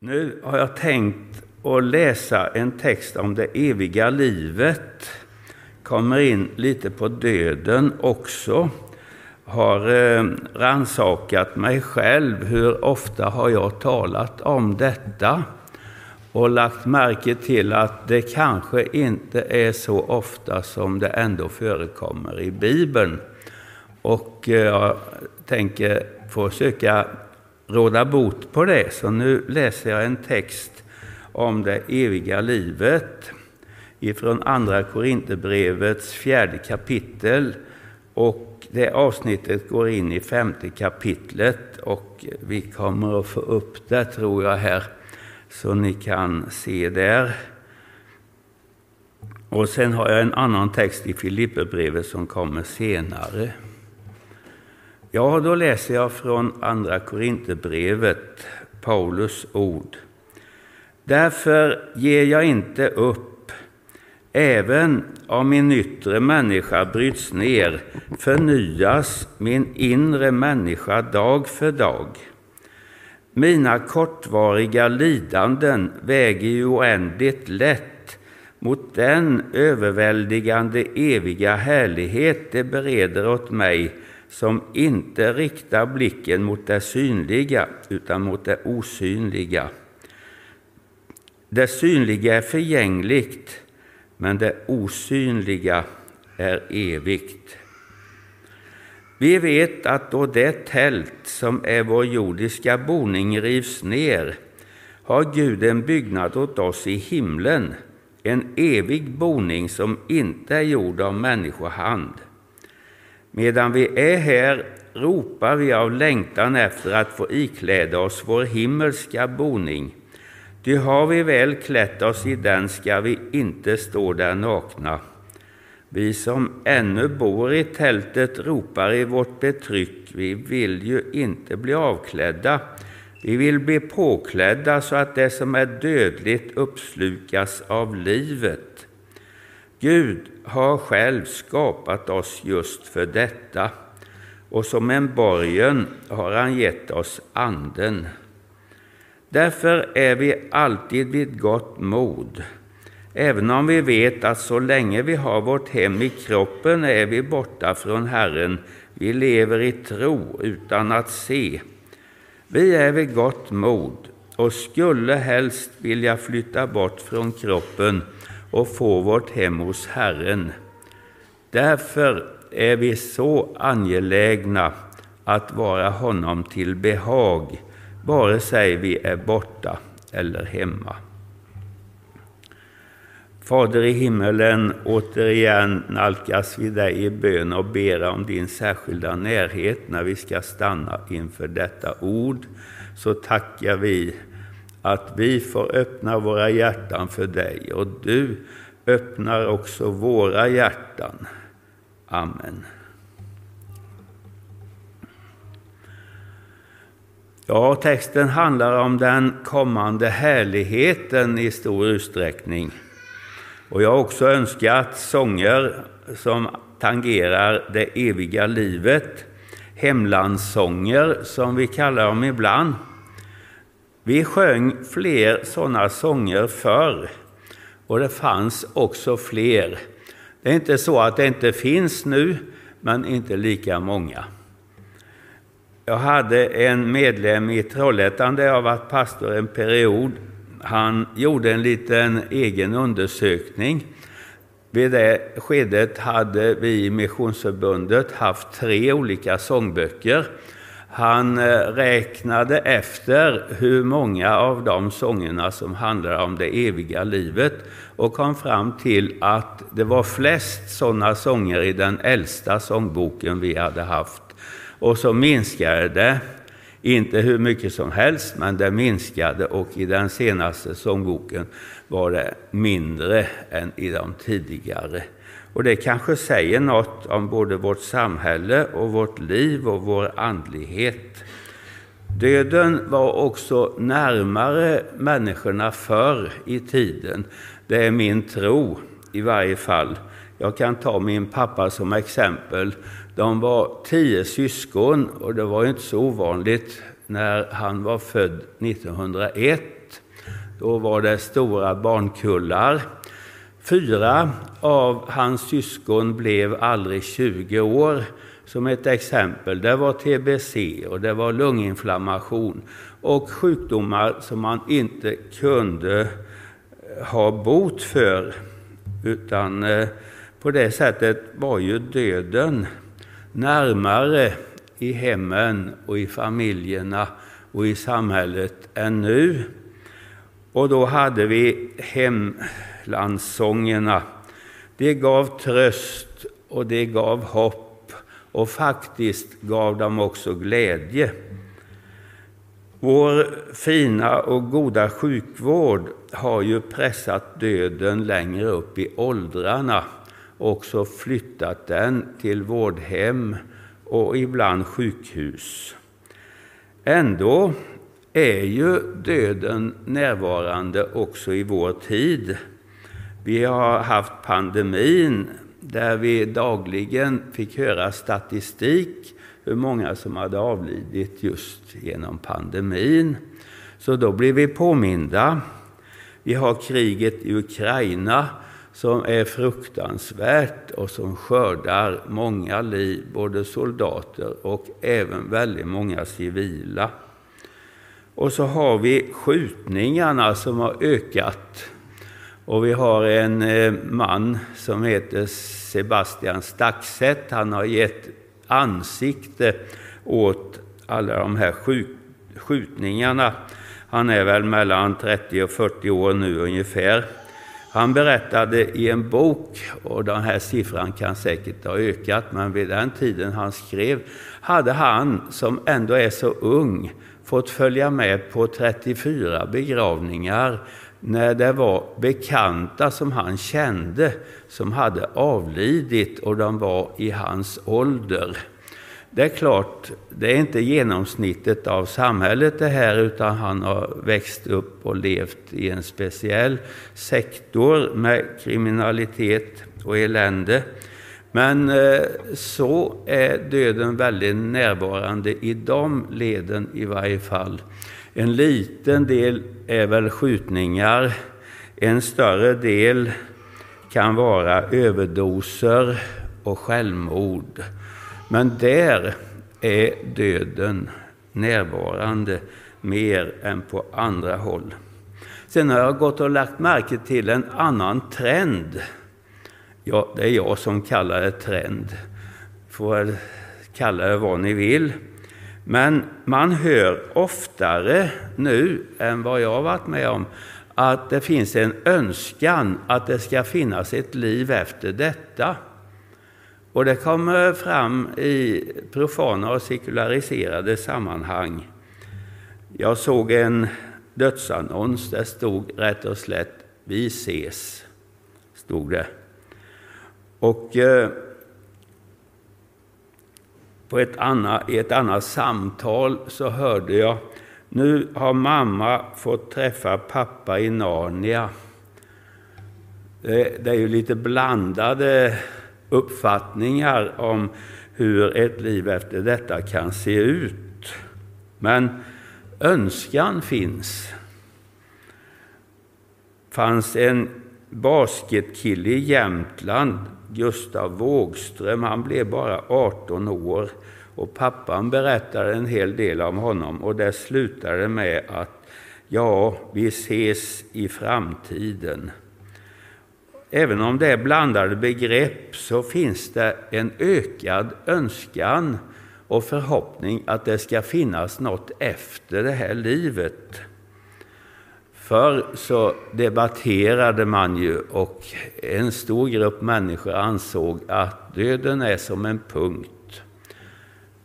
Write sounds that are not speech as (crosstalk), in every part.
Nu har jag tänkt att läsa en text om det eviga livet. Kommer in lite på döden också. Har eh, ransakat mig själv. Hur ofta har jag talat om detta? Och lagt märke till att det kanske inte är så ofta som det ändå förekommer i Bibeln. Och eh, jag tänker försöka råda bot på det. Så nu läser jag en text om det eviga livet ifrån Andra Korinthierbrevets fjärde kapitel. Och det avsnittet går in i femte kapitlet och vi kommer att få upp det tror jag här så ni kan se där. Och sen har jag en annan text i Filipperbrevet som kommer senare. Ja, då läser jag från Andra Korinthierbrevet, Paulus ord. Därför ger jag inte upp. Även om min yttre människa bryts ner förnyas min inre människa dag för dag. Mina kortvariga lidanden väger ju oändligt lätt mot den överväldigande eviga härlighet det bereder åt mig som inte riktar blicken mot det synliga utan mot det osynliga. Det synliga är förgängligt, men det osynliga är evigt. Vi vet att då det tält som är vår jordiska boning rivs ner har Gud en byggnad åt oss i himlen, en evig boning som inte är gjord av människohand. Medan vi är här ropar vi av längtan efter att få ikläda oss vår himmelska boning. Ty har vi väl klätt oss i den ska vi inte stå där nakna. Vi som ännu bor i tältet ropar i vårt betryck, vi vill ju inte bli avklädda. Vi vill bli påklädda så att det som är dödligt uppslukas av livet. Gud har själv skapat oss just för detta och som en borgen har han gett oss Anden. Därför är vi alltid vid gott mod, även om vi vet att så länge vi har vårt hem i kroppen är vi borta från Herren. Vi lever i tro utan att se. Vi är vid gott mod och skulle helst vilja flytta bort från kroppen och få vårt hem hos Herren. Därför är vi så angelägna att vara honom till behag, vare sig vi är borta eller hemma. Fader i himmelen, återigen nalkas vi dig i bön och ber om din särskilda närhet när vi ska stanna inför detta ord. Så tackar vi att vi får öppna våra hjärtan för dig och du öppnar också våra hjärtan. Amen. Ja, texten handlar om den kommande härligheten i stor utsträckning. Och jag har också önskat sånger som tangerar det eviga livet, hemlandssånger som vi kallar dem ibland. Vi sjöng fler sådana sånger förr och det fanns också fler. Det är inte så att det inte finns nu, men inte lika många. Jag hade en medlem i Trollhättan där jag varit pastor en period. Han gjorde en liten egen undersökning. Vid det skedet hade vi i Missionsförbundet haft tre olika sångböcker han eh, räknade efter hur många av de sångerna som handlar om det eviga livet och kom fram till att det var flest sådana sånger i den äldsta sångboken vi hade haft. Och så minskade det, inte hur mycket som helst, men det minskade och i den senaste sångboken var det mindre än i de tidigare. Och det kanske säger något om både vårt samhälle och vårt liv och vår andlighet. Döden var också närmare människorna förr i tiden. Det är min tro i varje fall. Jag kan ta min pappa som exempel. De var tio syskon och det var inte så ovanligt när han var född 1901 Då var det stora barnkullar. Fyra av hans syskon blev aldrig 20 år. Som ett exempel, det var tbc och det var lunginflammation och sjukdomar som man inte kunde eh, ha bot för. Utan eh, på det sättet var ju döden närmare i hemmen och i familjerna och i samhället än nu. Och då hade vi hem landsångerna. Det gav tröst och det gav hopp och faktiskt gav dem också glädje. Vår fina och goda sjukvård har ju pressat döden längre upp i åldrarna och också flyttat den till vårdhem och ibland sjukhus. Ändå är ju döden närvarande också i vår tid. Vi har haft pandemin där vi dagligen fick höra statistik hur många som hade avlidit just genom pandemin. Så då blev vi påminda. Vi har kriget i Ukraina som är fruktansvärt och som skördar många liv, både soldater och även väldigt många civila. Och så har vi skjutningarna som har ökat. Och vi har en eh, man som heter Sebastian Staxet. Han har gett ansikte åt alla de här skjutningarna. Han är väl mellan 30 och 40 år nu ungefär. Han berättade i en bok, och den här siffran kan säkert ha ökat, men vid den tiden han skrev hade han, som ändå är så ung, fått följa med på 34 begravningar när det var bekanta som han kände som hade avlidit och de var i hans ålder. Det är klart, det är inte genomsnittet av samhället det här utan han har växt upp och levt i en speciell sektor med kriminalitet och elände. Men eh, så är döden väldigt närvarande i de leden i varje fall. En liten del är väl skjutningar, en större del kan vara överdoser och självmord. Men där är döden närvarande mer än på andra håll. Sen har jag gått och lagt märke till en annan trend. Ja, det är jag som kallar det trend. Får väl kalla det vad ni vill. Men man hör oftare nu än vad jag har varit med om att det finns en önskan att det ska finnas ett liv efter detta. Och det kommer fram i profana och sekulariserade sammanhang. Jag såg en dödsannons där stod rätt och slätt Vi ses. Stod det. Och eh, på ett annat, i ett annat samtal så hörde jag nu har mamma fått träffa pappa i Narnia. Det, det är ju lite blandade uppfattningar om hur ett liv efter detta kan se ut. Men önskan finns. fanns en basketkille i Jämtland, Gustav Wågström. Han blev bara 18 år och pappan berättade en hel del om honom och det slutade med att ja, vi ses i framtiden. Även om det är blandade begrepp så finns det en ökad önskan och förhoppning att det ska finnas något efter det här livet. Förr så debatterade man ju och en stor grupp människor ansåg att döden är som en punkt.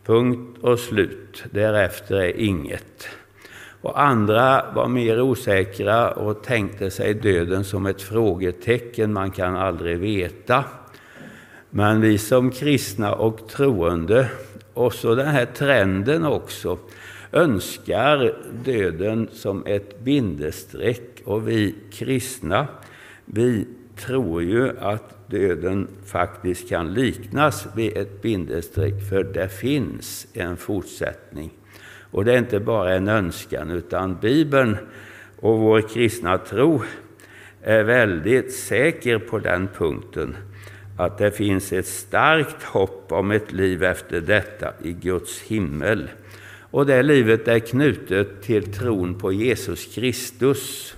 Punkt och slut. Därefter är inget. Och andra var mer osäkra och tänkte sig döden som ett frågetecken, man kan aldrig veta. Men vi som kristna och troende, och så den här trenden också, önskar döden som ett bindestreck. Och vi kristna, vi tror ju att döden faktiskt kan liknas vid ett bindestreck, för det finns en fortsättning. Och det är inte bara en önskan, utan Bibeln Och vår kristna tro är väldigt säker på den punkten att det finns ett starkt hopp om ett liv efter detta i Guds himmel. Och det livet är knutet till tron på Jesus Kristus.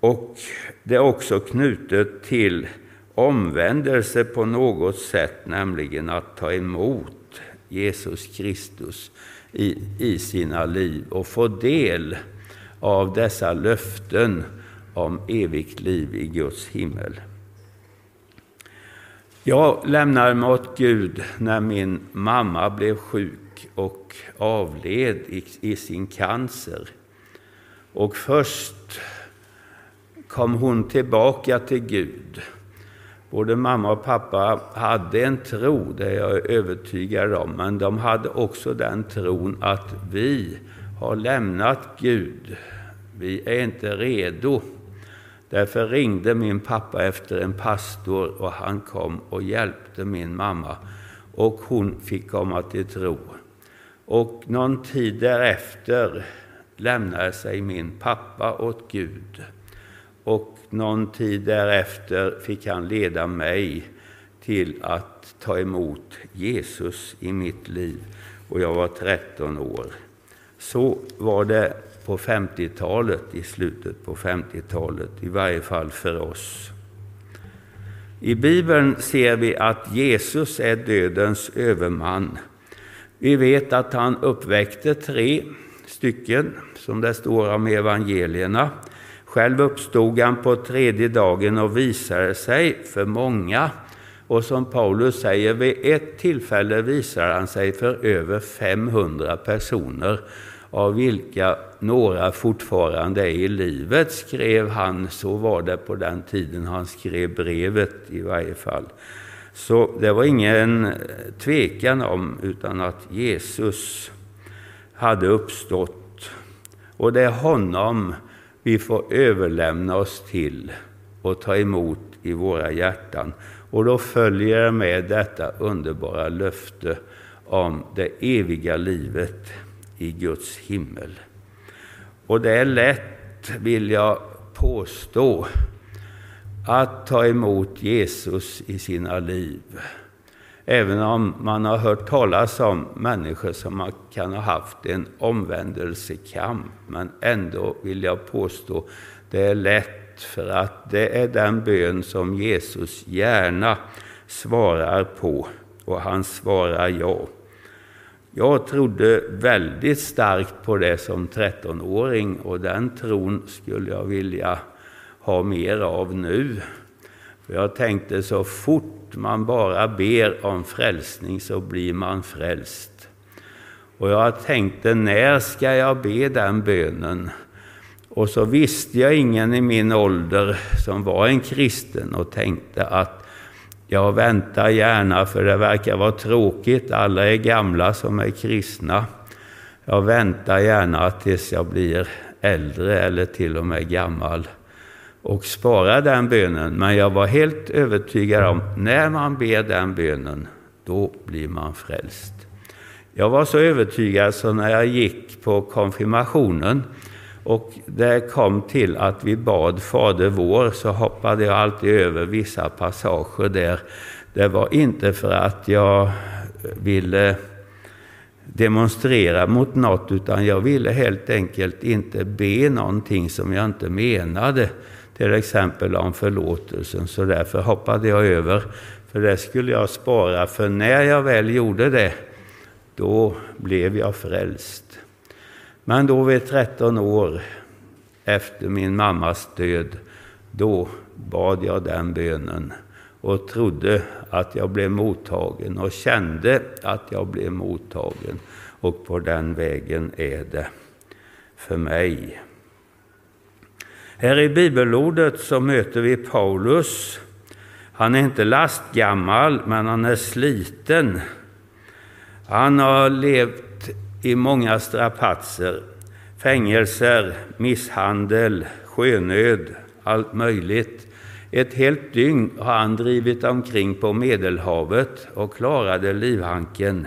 Och det är också knutet till omvändelse på något sätt, nämligen att ta emot Jesus Kristus i, i sina liv och få del av dessa löften om evigt liv i Guds himmel. Jag lämnade mig åt Gud när min mamma blev sjuk och avled i, i sin cancer. Och först kom hon tillbaka till Gud. Både mamma och pappa hade en tro, det är jag övertygad om, men de hade också den tron att vi har lämnat Gud. Vi är inte redo. Därför ringde min pappa efter en pastor och han kom och hjälpte min mamma och hon fick komma till tro. Och någon tid därefter lämnade sig min pappa åt Gud. Och någon tid därefter fick han leda mig till att ta emot Jesus i mitt liv. Och jag var 13 år. Så var det på 50-talet, i slutet på 50-talet, i varje fall för oss. I Bibeln ser vi att Jesus är dödens överman. Vi vet att han uppväckte tre stycken, som det står om evangelierna. Själv uppstod han på tredje dagen och visade sig för många. Och som Paulus säger, vid ett tillfälle visade han sig för över 500 personer av vilka några fortfarande är i livet, skrev han. Så var det på den tiden han skrev brevet i varje fall. Så det var ingen eh, tvekan om utan att Jesus hade uppstått. Och det är honom vi får överlämna oss till och ta emot i våra hjärtan. Och då följer med detta underbara löfte om det eviga livet i Guds himmel. Och det är lätt, vill jag påstå, att ta emot Jesus i sina liv. Även om man har hört talas om människor som kan ha haft en omvändelsekamp. Men ändå vill jag påstå, det är lätt för att det är den bön som Jesus gärna svarar på. Och han svarar ja. Jag trodde väldigt starkt på det som 13-åring och den tron skulle jag vilja ha mer av nu. För jag tänkte så fort man bara ber om frälsning så blir man frälst. Och jag tänkte, när ska jag be den bönen? Och så visste jag ingen i min ålder som var en kristen och tänkte att jag väntar gärna, för det verkar vara tråkigt. Alla är gamla som är kristna. Jag väntar gärna tills jag blir äldre eller till och med gammal och spara den bönen. Men jag var helt övertygad om när man ber den bönen, då blir man frälst. Jag var så övertygad så när jag gick på konfirmationen och det kom till att vi bad Fader vår så hoppade jag alltid över vissa passager där. Det var inte för att jag ville demonstrera mot något utan jag ville helt enkelt inte be någonting som jag inte menade. Till exempel om förlåtelsen. Så därför hoppade jag över. För det skulle jag spara. För när jag väl gjorde det, då blev jag frälst. Men då vid 13 år efter min mammas död, då bad jag den bönen och trodde att jag blev mottagen och kände att jag blev mottagen. Och på den vägen är det för mig. Här i bibelordet så möter vi Paulus. Han är inte lastgammal, men han är sliten. Han har levt i många strapatser, fängelser, misshandel, sjönöd, allt möjligt. Ett helt dygn har han drivit omkring på Medelhavet och klarade livhanken.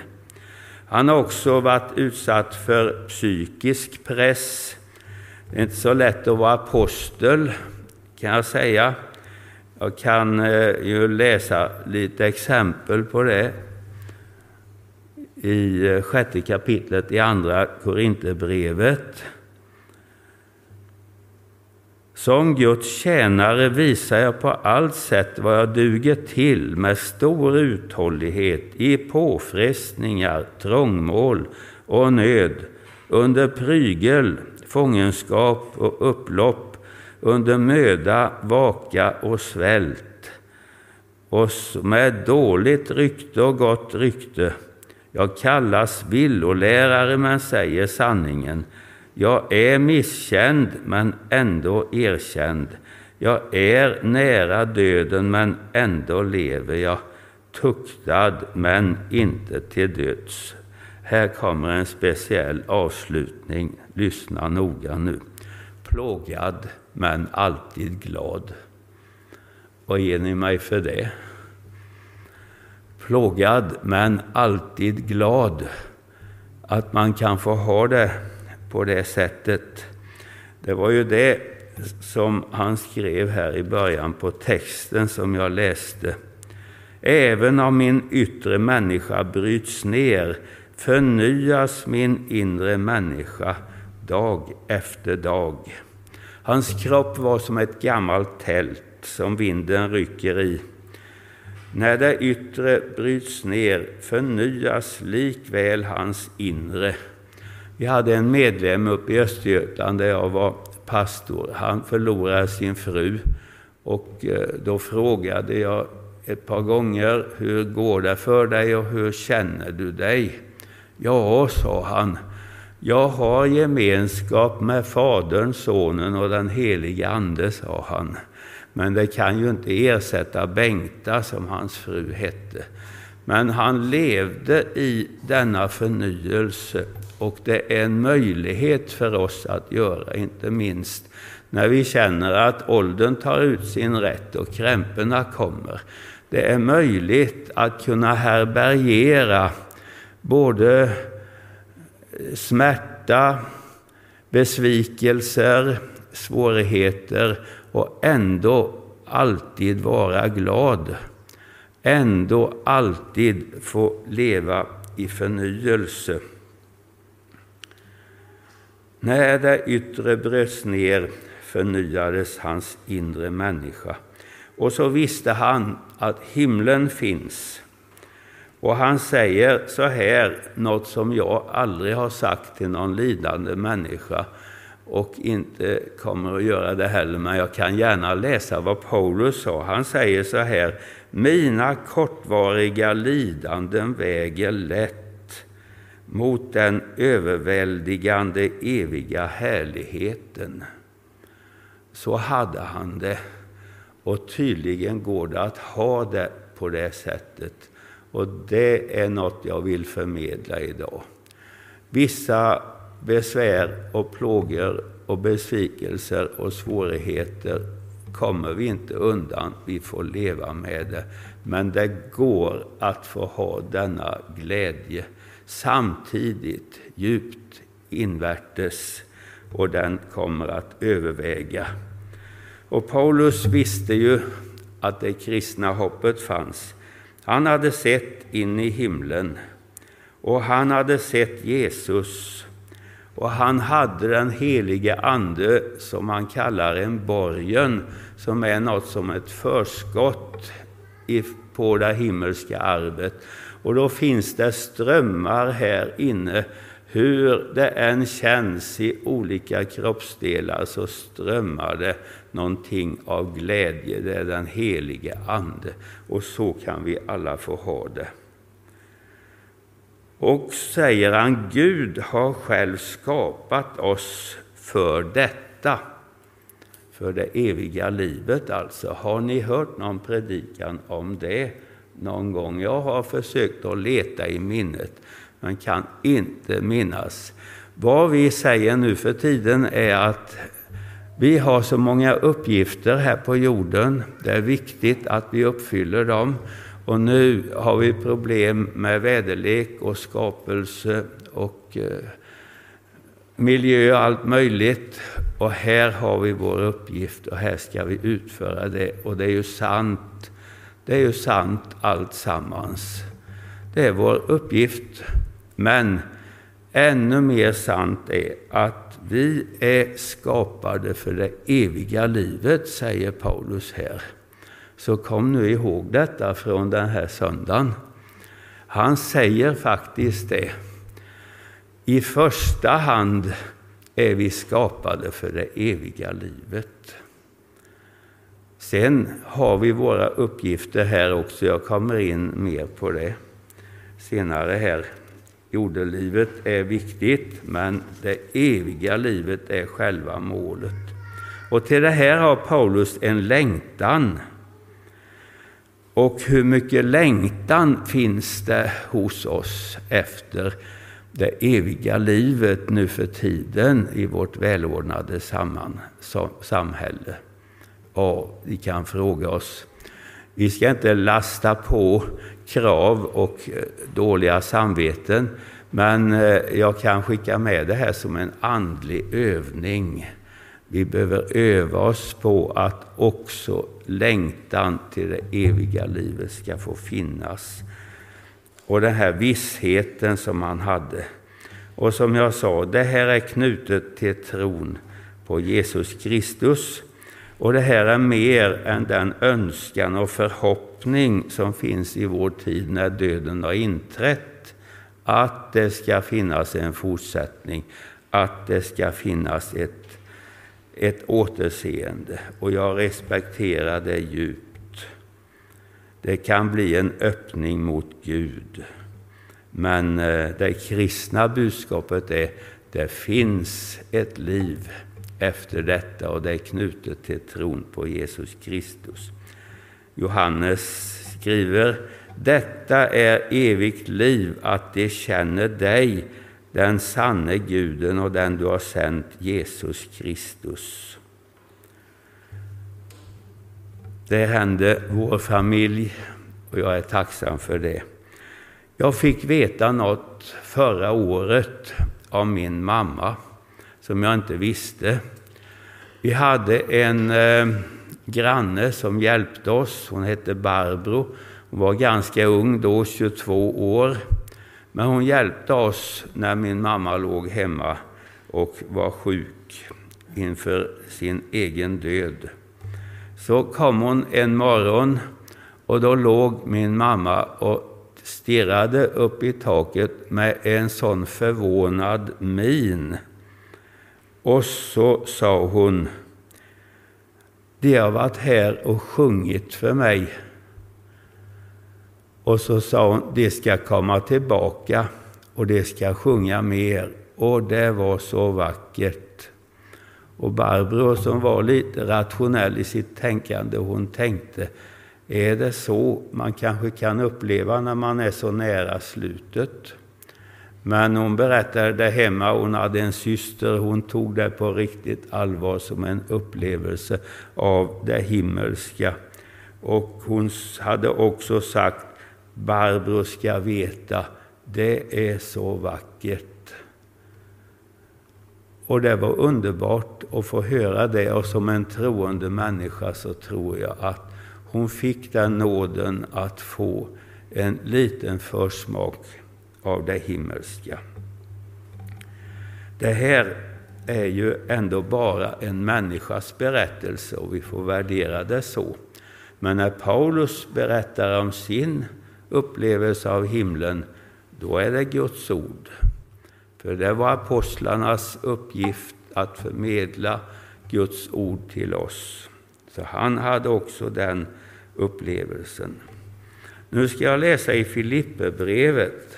Han har också varit utsatt för psykisk press. Det är inte så lätt att vara apostel, kan jag säga. Jag kan eh, ju läsa lite exempel på det i eh, sjätte kapitlet i Andra Korinthierbrevet. Som Guds tjänare visar jag på allt sätt vad jag duger till med stor uthållighet i påfrestningar, trångmål och nöd, under prygel, fångenskap och upplopp, under möda, vaka och svält, och med dåligt rykte och gott rykte. Jag kallas villolärare men säger sanningen. Jag är misskänd men ändå erkänd. Jag är nära döden men ändå lever jag. Tuktad men inte till döds. Här kommer en speciell avslutning. Lyssna noga nu. Plågad men alltid glad. Vad ger ni mig för det? Plågad men alltid glad. Att man kan få ha det på det sättet. Det var ju det som han skrev här i början på texten som jag läste. Även om min yttre människa bryts ner förnyas min inre människa dag efter dag. Hans kropp var som ett gammalt tält som vinden rycker i. När det yttre bryts ner förnyas likväl hans inre. Vi hade en medlem uppe i Östergötland där jag var pastor. Han förlorade sin fru och eh, då frågade jag ett par gånger hur går det för dig och hur känner du dig? Ja, sa han, jag har gemenskap med Fadern, Sonen och den helige Ande, sa han. Men det kan ju inte ersätta Bengta, som hans fru hette. Men han levde i denna förnyelse och det är en möjlighet för oss att göra, inte minst när vi känner att åldern tar ut sin rätt och krämporna kommer. Det är möjligt att kunna härbärgera både smärta, besvikelser, svårigheter och ändå alltid vara glad. Ändå alltid få leva i förnyelse. När det yttre bröts ner förnyades hans inre människa. Och så visste han att himlen finns. Och han säger så här, något som jag aldrig har sagt till någon lidande människa och inte kommer att göra det heller, men jag kan gärna läsa vad Paulus sa. Han säger så här, mina kortvariga lidanden väger lätt mot den överväldigande eviga härligheten. Så hade han det, och tydligen går det att ha det på det sättet. Och det är något jag vill förmedla idag. Vissa besvär och plågor och besvikelser och svårigheter kommer vi inte undan. Vi får leva med det. Men det går att få ha denna glädje samtidigt djupt invärtes och den kommer att överväga. Och Paulus visste ju att det kristna hoppet fanns. Han hade sett in i himlen och han hade sett Jesus och han hade den helige Ande som man kallar en borgen, som är något som ett förskott på det himmelska arvet. Och då finns det strömmar här inne. Hur det än känns i olika kroppsdelar så strömmar det någonting av glädje. Det är den helige Ande. Och så kan vi alla få ha det. Och säger han, Gud har själv skapat oss för detta, för det eviga livet alltså. Har ni hört någon predikan om det någon gång? Jag har försökt att leta i minnet, men kan inte minnas. Vad vi säger nu för tiden är att vi har så många uppgifter här på jorden. Det är viktigt att vi uppfyller dem. Och nu har vi problem med väderlek och skapelse och eh, miljö och allt möjligt. Och här har vi vår uppgift och här ska vi utföra det. Och det är ju sant. Det är ju sant allt sammans. Det är vår uppgift. Men ännu mer sant är att vi är skapade för det eviga livet, säger Paulus här. Så kom nu ihåg detta från den här söndagen. Han säger faktiskt det. I första hand är vi skapade för det eviga livet. Sen har vi våra uppgifter här också. Jag kommer in mer på det senare här. Jordelivet är viktigt, men det eviga livet är själva målet. Och till det här har Paulus en längtan. Och hur mycket längtan finns det hos oss efter det eviga livet nu för tiden i vårt välordnade samman, samhälle? Ja, vi kan fråga oss, vi ska inte lasta på krav och eh, dåliga samveten, men eh, jag kan skicka med det här som en andlig övning. Vi behöver öva oss på att också längtan till det eviga livet ska få finnas. Och den här vissheten som han hade. Och som jag sa, det här är knutet till tron på Jesus Kristus. Och det här är mer än den önskan och förhoppning som finns i vår tid när döden har inträtt. Att det ska finnas en fortsättning, att det ska finnas ett ett återseende och jag respekterar det djupt. Det kan bli en öppning mot Gud. Men eh, det kristna budskapet är det finns ett liv efter detta och det är knutet till tron på Jesus Kristus. Johannes skriver detta är evigt liv, att de känner dig, den sanne guden och den du har sänt, Jesus Kristus. Det hände vår familj och jag är tacksam för det. Jag fick veta något förra året av min mamma som jag inte visste. Vi hade en eh, granne som hjälpte oss. Hon hette Barbro. Hon var ganska ung då, 22 år. Men hon hjälpte oss när min mamma låg hemma och var sjuk inför sin egen död. Så kom hon en morgon och då låg min mamma och stirrade upp i taket med en sån förvånad min. Och så sa hon, de har varit här och sjungit för mig och så sa hon, de ska komma tillbaka och de ska sjunga mer. Och det var så vackert. Och Barbro som var lite rationell i sitt tänkande, hon tänkte, är det så man kanske kan uppleva när man är så nära slutet? Men hon berättade det hemma, hon hade en syster, hon tog det på riktigt allvar som en upplevelse av det himmelska. Och hon hade också sagt Barbro ska veta, det är så vackert. Och det var underbart att få höra det och som en troende människa så tror jag att hon fick den nåden att få en liten försmak av det himmelska. Det här är ju ändå bara en människas berättelse och vi får värdera det så. Men när Paulus berättar om sin upplevelse av himlen, då är det Guds ord. För det var apostlarnas uppgift att förmedla Guds ord till oss. Så han hade också den upplevelsen. Nu ska jag läsa i Filipperbrevet.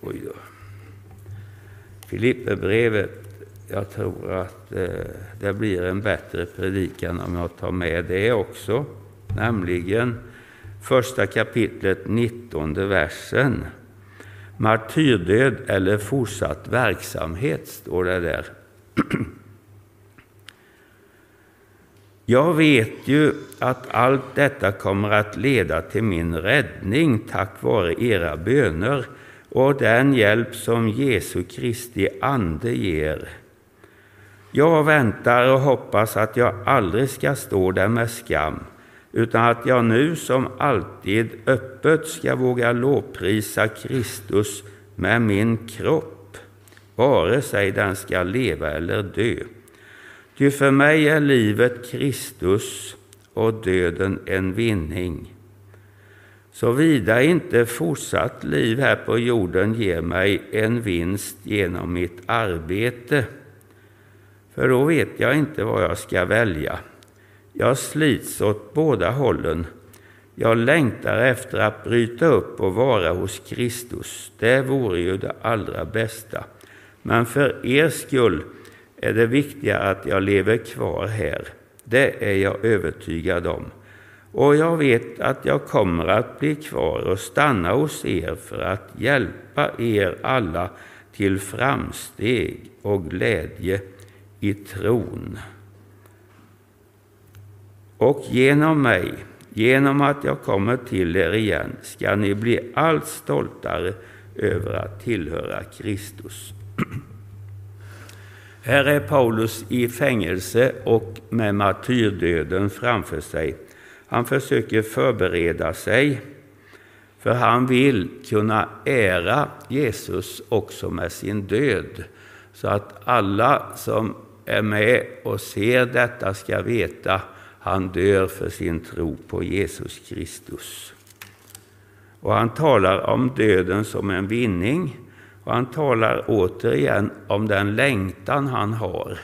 Oj då. Filipperbrevet, jag tror att eh, det blir en bättre predikan om jag tar med det också. Nämligen första kapitlet, 19 versen. Martyrdöd eller fortsatt verksamhet, står det där. (clears throat) Jag vet ju att allt detta kommer att leda till min räddning tack vare era böner och den hjälp som Jesu Kristi ande ger. Jag väntar och hoppas att jag aldrig ska stå där med skam, utan att jag nu som alltid öppet ska våga lovprisa Kristus med min kropp, vare sig den ska leva eller dö. Ty för mig är livet Kristus och döden en vinning. Såvida inte fortsatt liv här på jorden ger mig en vinst genom mitt arbete, för då vet jag inte vad jag ska välja. Jag slits åt båda hållen. Jag längtar efter att bryta upp och vara hos Kristus. Det vore ju det allra bästa. Men för er skull är det viktigare att jag lever kvar här. Det är jag övertygad om. Och jag vet att jag kommer att bli kvar och stanna hos er för att hjälpa er alla till framsteg och glädje i tron. Och genom mig, genom att jag kommer till er igen, ska ni bli allt stoltare över att tillhöra Kristus. Här är Paulus i fängelse och med martyrdöden framför sig. Han försöker förbereda sig, för han vill kunna ära Jesus också med sin död, så att alla som är med och ser detta ska veta han dör för sin tro på Jesus Kristus. Och han talar om döden som en vinning och han talar återigen om den längtan han har.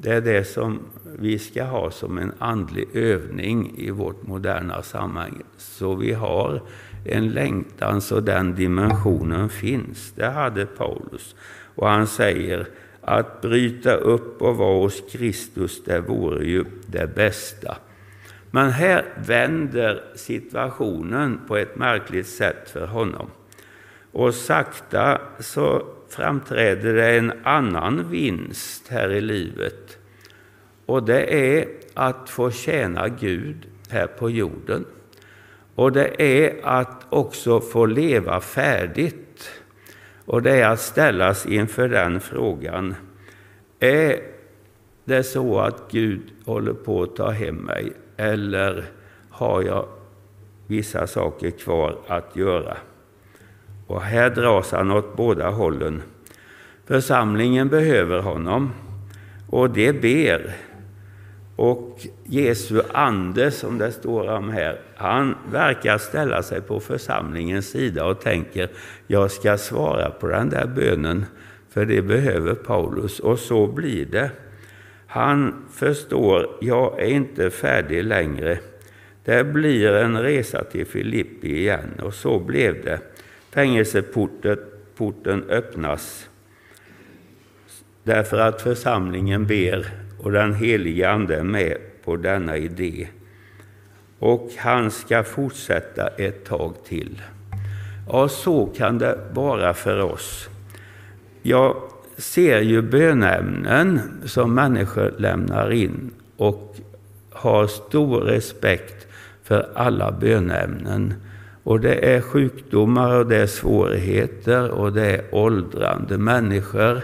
Det är det som vi ska ha som en andlig övning i vårt moderna samhälle. Så vi har en längtan så den dimensionen finns. Det hade Paulus. Och han säger att bryta upp och vara hos Kristus, det vore ju det bästa. Men här vänder situationen på ett märkligt sätt för honom. Och sakta så framträder det en annan vinst här i livet. Och det är att få tjäna Gud här på jorden. Och det är att också få leva färdigt. Och det är att ställas inför den frågan. Är det så att Gud håller på att ta hem mig? Eller har jag vissa saker kvar att göra? Och här dras han åt båda hållen. Församlingen behöver honom och det ber. Och Jesu ande, som det står om här, han verkar ställa sig på församlingens sida och tänker, jag ska svara på den där bönen, för det behöver Paulus. Och så blir det. Han förstår, jag är inte färdig längre. Det blir en resa till Filippi igen, och så blev det. Fängelseporten öppnas därför att församlingen ber och den helige Ande är med på denna idé. Och han ska fortsätta ett tag till. Ja, så kan det vara för oss. Jag ser ju bönämnen som människor lämnar in och har stor respekt för alla bönämnen. Och det är sjukdomar och det är svårigheter och det är åldrande människor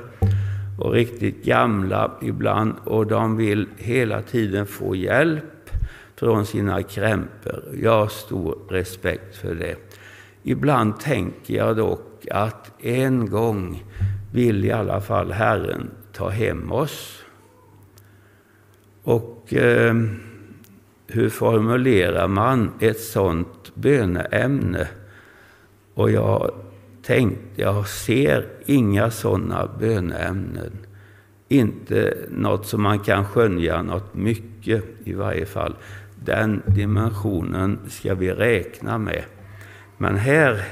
och riktigt gamla ibland och de vill hela tiden få hjälp från sina krämpor. Jag har stor respekt för det. Ibland tänker jag dock att en gång vill i alla fall Herren ta hem oss. Och eh, hur formulerar man ett sådant böneämne? Och jag tänkte, jag ser inga sådana böneämnen. Inte något som man kan skönja något mycket i varje fall. Den dimensionen ska vi räkna med. Men här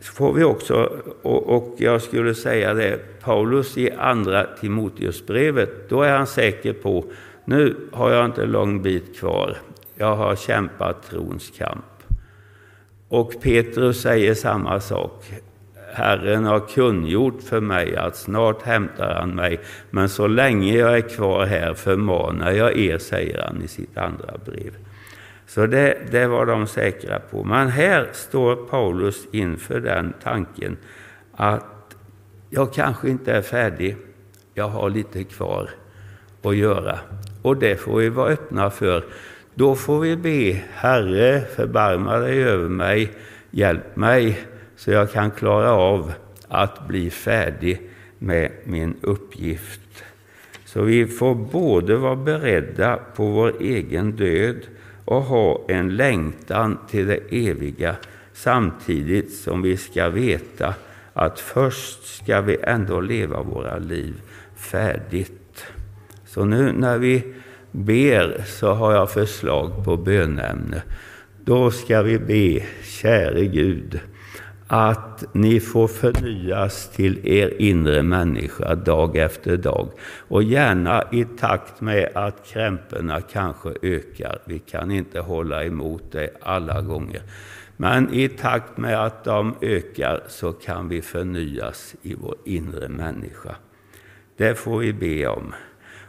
får vi också, och, jag skulle säga det, Paulus i andra Timoteusbrevet, då är han säker på nu har jag inte lång bit kvar. Jag har kämpat trons kamp. Och Petrus säger samma sak. Herren har kungjort för mig att snart hämtar han mig, men så länge jag är kvar här förmanar jag er, säger han i sitt andra brev. Så det, det var de säkra på. Men här står Paulus inför den tanken att jag kanske inte är färdig, jag har lite kvar att göra. Och det får vi vara öppna för. Då får vi be, Herre, förbarma dig över mig, hjälp mig så jag kan klara av att bli färdig med min uppgift. Så vi får både vara beredda på vår egen död och ha en längtan till det eviga samtidigt som vi ska veta att först ska vi ändå leva våra liv färdigt. Så nu när vi ber så har jag förslag på bönämne. Då ska vi be, käre Gud, att ni får förnyas till er inre människa dag efter dag. Och gärna i takt med att krämporna kanske ökar. Vi kan inte hålla emot det alla gånger. Men i takt med att de ökar så kan vi förnyas i vår inre människa. Det får vi be om.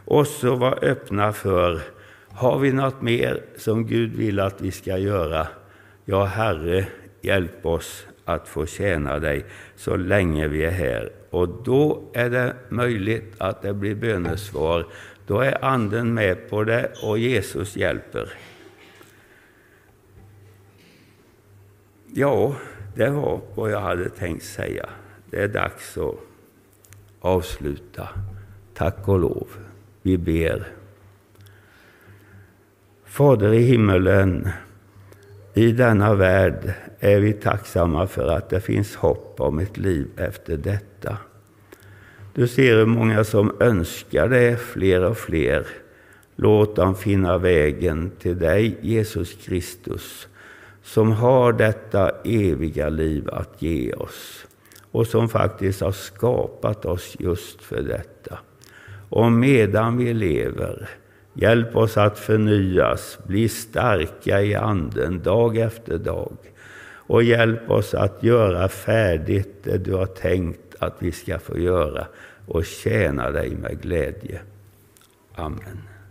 Och så vara öppna för, har vi något mer som Gud vill att vi ska göra? Ja, Herre, hjälp oss att få tjäna dig så länge vi är här. Och då är det möjligt att det blir bönesvar. Då är Anden med på det och Jesus hjälper. Ja, det var vad jag hade tänkt säga. Det är dags att avsluta. Tack och lov. Vi ber. Fader i himmelen, i denna värld är vi tacksamma för att det finns hopp om ett liv efter detta. Du ser hur många som önskar det, fler och fler. Låt dem finna vägen till dig, Jesus Kristus, som har detta eviga liv att ge oss och som faktiskt har skapat oss just för detta. Och medan vi lever, hjälp oss att förnyas, bli starka i Anden dag efter dag och hjälp oss att göra färdigt det du har tänkt att vi ska få göra och tjäna dig med glädje. Amen.